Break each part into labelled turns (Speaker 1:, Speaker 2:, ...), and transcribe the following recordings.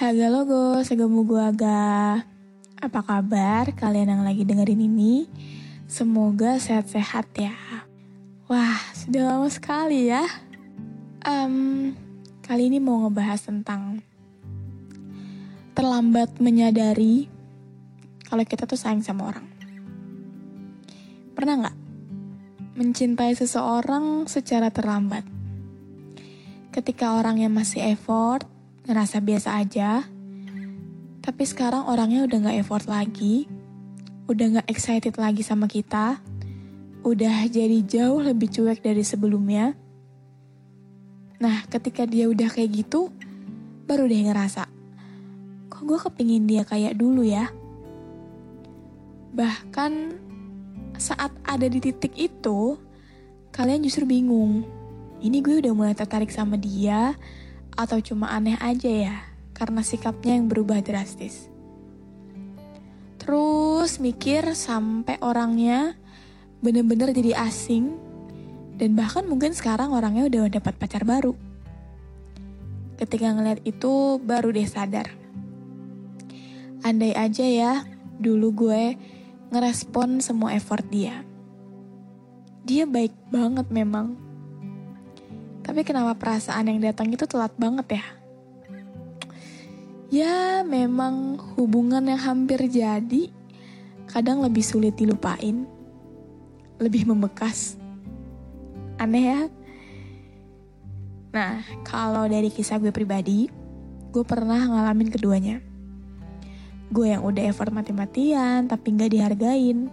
Speaker 1: Haga logo, segemu gua ga. Apa kabar kalian yang lagi dengerin ini? Semoga sehat-sehat ya. Wah, sudah lama sekali ya. Um, kali ini mau ngebahas tentang terlambat menyadari kalau kita tuh sayang sama orang. Pernah nggak mencintai seseorang secara terlambat? Ketika orangnya masih effort, ngerasa biasa aja, tapi sekarang orangnya udah gak effort lagi, udah gak excited lagi sama kita, udah jadi jauh lebih cuek dari sebelumnya. Nah, ketika dia udah kayak gitu, baru deh ngerasa, kok gue kepingin dia kayak dulu ya? Bahkan saat ada di titik itu, kalian justru bingung. Ini gue udah mulai tertarik sama dia, atau cuma aneh aja ya karena sikapnya yang berubah drastis. Terus mikir sampai orangnya bener-bener jadi asing dan bahkan mungkin sekarang orangnya udah dapat pacar baru. Ketika ngeliat itu baru deh sadar. Andai aja ya dulu gue ngerespon semua effort dia. Dia baik banget memang tapi kenapa perasaan yang datang itu telat banget ya? Ya memang hubungan yang hampir jadi kadang lebih sulit dilupain, lebih membekas. Aneh ya? Nah, kalau dari kisah gue pribadi, gue pernah ngalamin keduanya. Gue yang udah effort mati-matian tapi gak dihargain.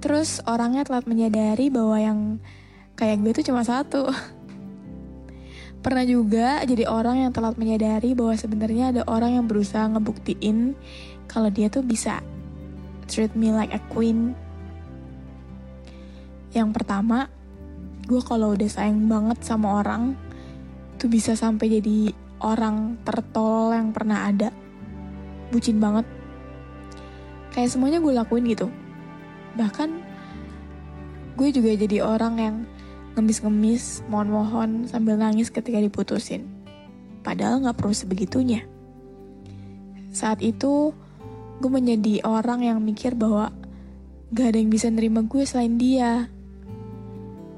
Speaker 1: Terus orangnya telat menyadari bahwa yang kayak gue tuh cuma satu. Pernah juga jadi orang yang telat menyadari bahwa sebenarnya ada orang yang berusaha ngebuktiin kalau dia tuh bisa treat me like a queen. Yang pertama, gue kalau udah sayang banget sama orang, tuh bisa sampai jadi orang tertol yang pernah ada. Bucin banget. Kayak semuanya gue lakuin gitu. Bahkan gue juga jadi orang yang ngemis-ngemis, mohon-mohon sambil nangis ketika diputusin. Padahal gak perlu sebegitunya. Saat itu, gue menjadi orang yang mikir bahwa gak ada yang bisa nerima gue selain dia.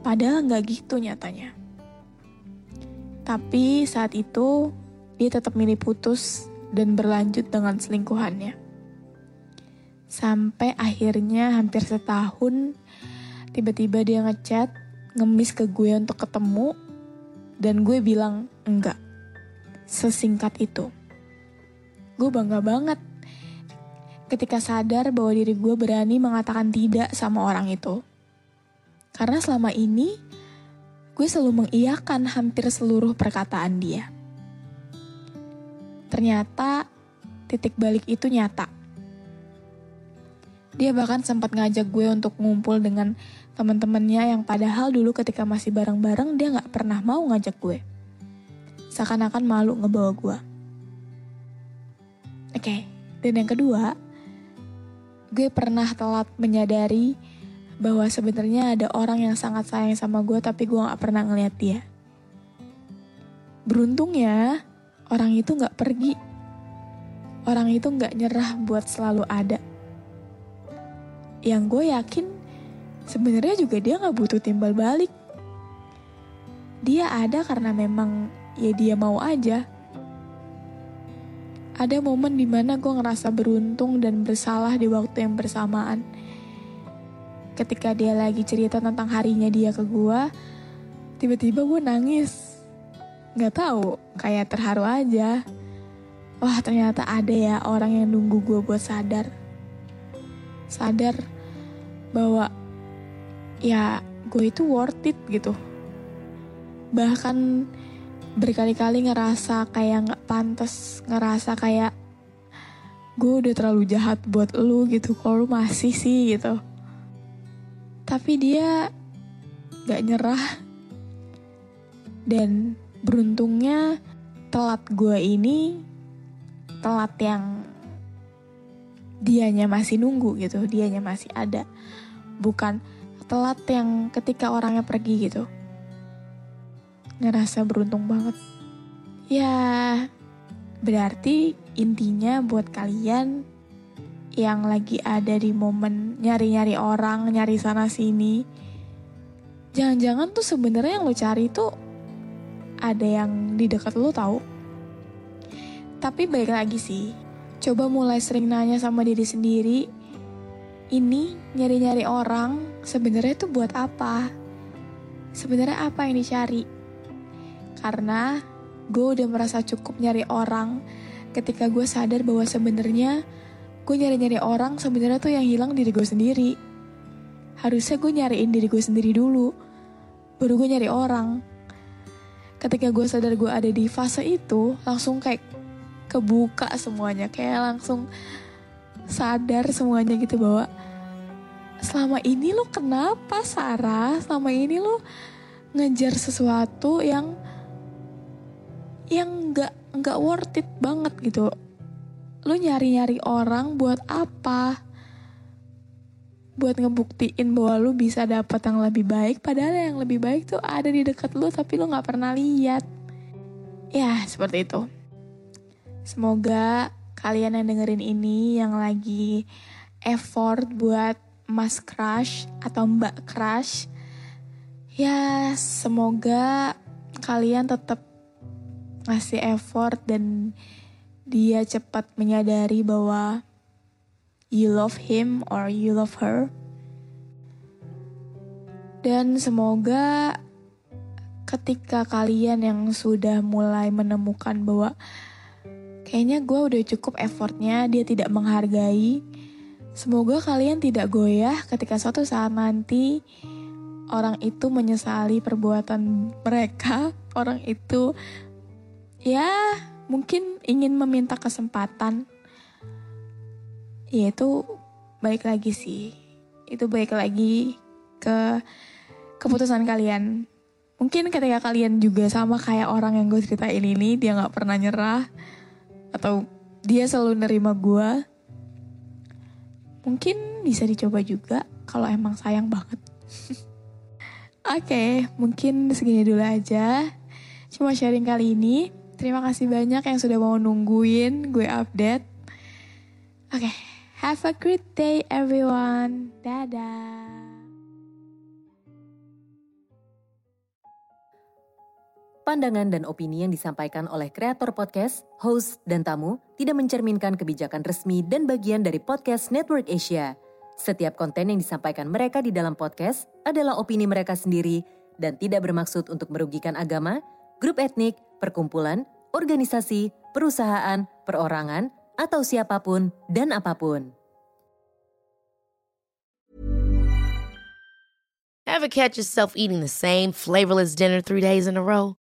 Speaker 1: Padahal gak gitu nyatanya. Tapi saat itu, dia tetap milih putus dan berlanjut dengan selingkuhannya. Sampai akhirnya hampir setahun, tiba-tiba dia ngechat ngemis ke gue untuk ketemu dan gue bilang enggak. Sesingkat itu. Gue bangga banget ketika sadar bahwa diri gue berani mengatakan tidak sama orang itu. Karena selama ini gue selalu mengiyakan hampir seluruh perkataan dia. Ternyata titik balik itu nyata. Dia bahkan sempat ngajak gue untuk ngumpul dengan teman-temannya yang padahal dulu ketika masih bareng-bareng dia nggak pernah mau ngajak gue. Seakan-akan malu ngebawa gue. Oke, okay. dan yang kedua, gue pernah telat menyadari bahwa sebenarnya ada orang yang sangat sayang sama gue tapi gue nggak pernah ngeliat dia. Beruntungnya, orang itu nggak pergi. Orang itu nggak nyerah buat selalu ada. Yang gue yakin sebenarnya juga dia nggak butuh timbal balik. dia ada karena memang ya dia mau aja. Ada momen di mana gue ngerasa beruntung dan bersalah di waktu yang bersamaan. Ketika dia lagi cerita tentang harinya dia ke gue, tiba-tiba gue nangis. Gak tahu, kayak terharu aja. Wah ternyata ada ya orang yang nunggu gue buat sadar. Sadar bahwa ya gue itu worth it gitu. Bahkan berkali-kali ngerasa kayak nggak pantas, ngerasa kayak gue udah terlalu jahat buat lu gitu, kalau lu masih sih gitu. Tapi dia gak nyerah dan beruntungnya telat gue ini telat yang dianya masih nunggu gitu, dianya masih ada. Bukan telat yang ketika orangnya pergi gitu ngerasa beruntung banget. Ya, berarti intinya buat kalian yang lagi ada di momen nyari-nyari orang, nyari sana sini. Jangan-jangan tuh sebenarnya yang lo cari tuh ada yang di dekat lo tahu. Tapi balik lagi sih, coba mulai sering nanya sama diri sendiri, ini nyari-nyari orang sebenarnya tuh buat apa? Sebenarnya apa yang dicari? Karena gue udah merasa cukup nyari orang ketika gue sadar bahwa sebenarnya gue nyari-nyari orang sebenarnya tuh yang hilang diri gue sendiri. Harusnya gue nyariin diri gue sendiri dulu, baru gue nyari orang. Ketika gue sadar gue ada di fase itu, langsung kayak kebuka semuanya, kayak langsung sadar semuanya gitu bahwa selama ini lo kenapa Sarah? Selama ini lo ngejar sesuatu yang yang nggak nggak worth it banget gitu. Lu nyari-nyari orang buat apa? Buat ngebuktiin bahwa lu bisa dapat yang lebih baik padahal yang lebih baik tuh ada di dekat lu tapi lu nggak pernah lihat. Ya seperti itu semoga kalian yang dengerin ini yang lagi effort buat mas crush atau mbak crush ya semoga kalian tetap ngasih effort dan dia cepat menyadari bahwa you love him or you love her. Dan semoga ketika kalian yang sudah mulai menemukan bahwa kayaknya gue udah cukup effortnya, dia tidak menghargai. Semoga kalian tidak goyah ketika suatu saat nanti orang itu menyesali perbuatan mereka, orang itu ya mungkin ingin meminta kesempatan. Ya itu baik lagi sih. Itu baik lagi ke keputusan kalian. Mungkin ketika kalian juga sama kayak orang yang gue ceritain ini dia nggak pernah nyerah atau dia selalu nerima gue mungkin bisa dicoba juga kalau emang sayang banget oke okay, mungkin segini dulu aja cuma sharing kali ini Terima kasih banyak yang sudah mau nungguin gue update. Oke, okay, have a great day everyone. Dadah.
Speaker 2: Pandangan dan opini yang disampaikan oleh kreator podcast, host, dan tamu tidak mencerminkan kebijakan resmi dan bagian dari podcast Network Asia. Setiap konten yang disampaikan mereka di dalam podcast adalah opini mereka sendiri dan tidak bermaksud untuk merugikan agama, grup etnik, perkumpulan, organisasi, perusahaan, perorangan, atau siapa pun dan apa pun.
Speaker 3: Ever catch yourself eating the same flavorless dinner three days in a row?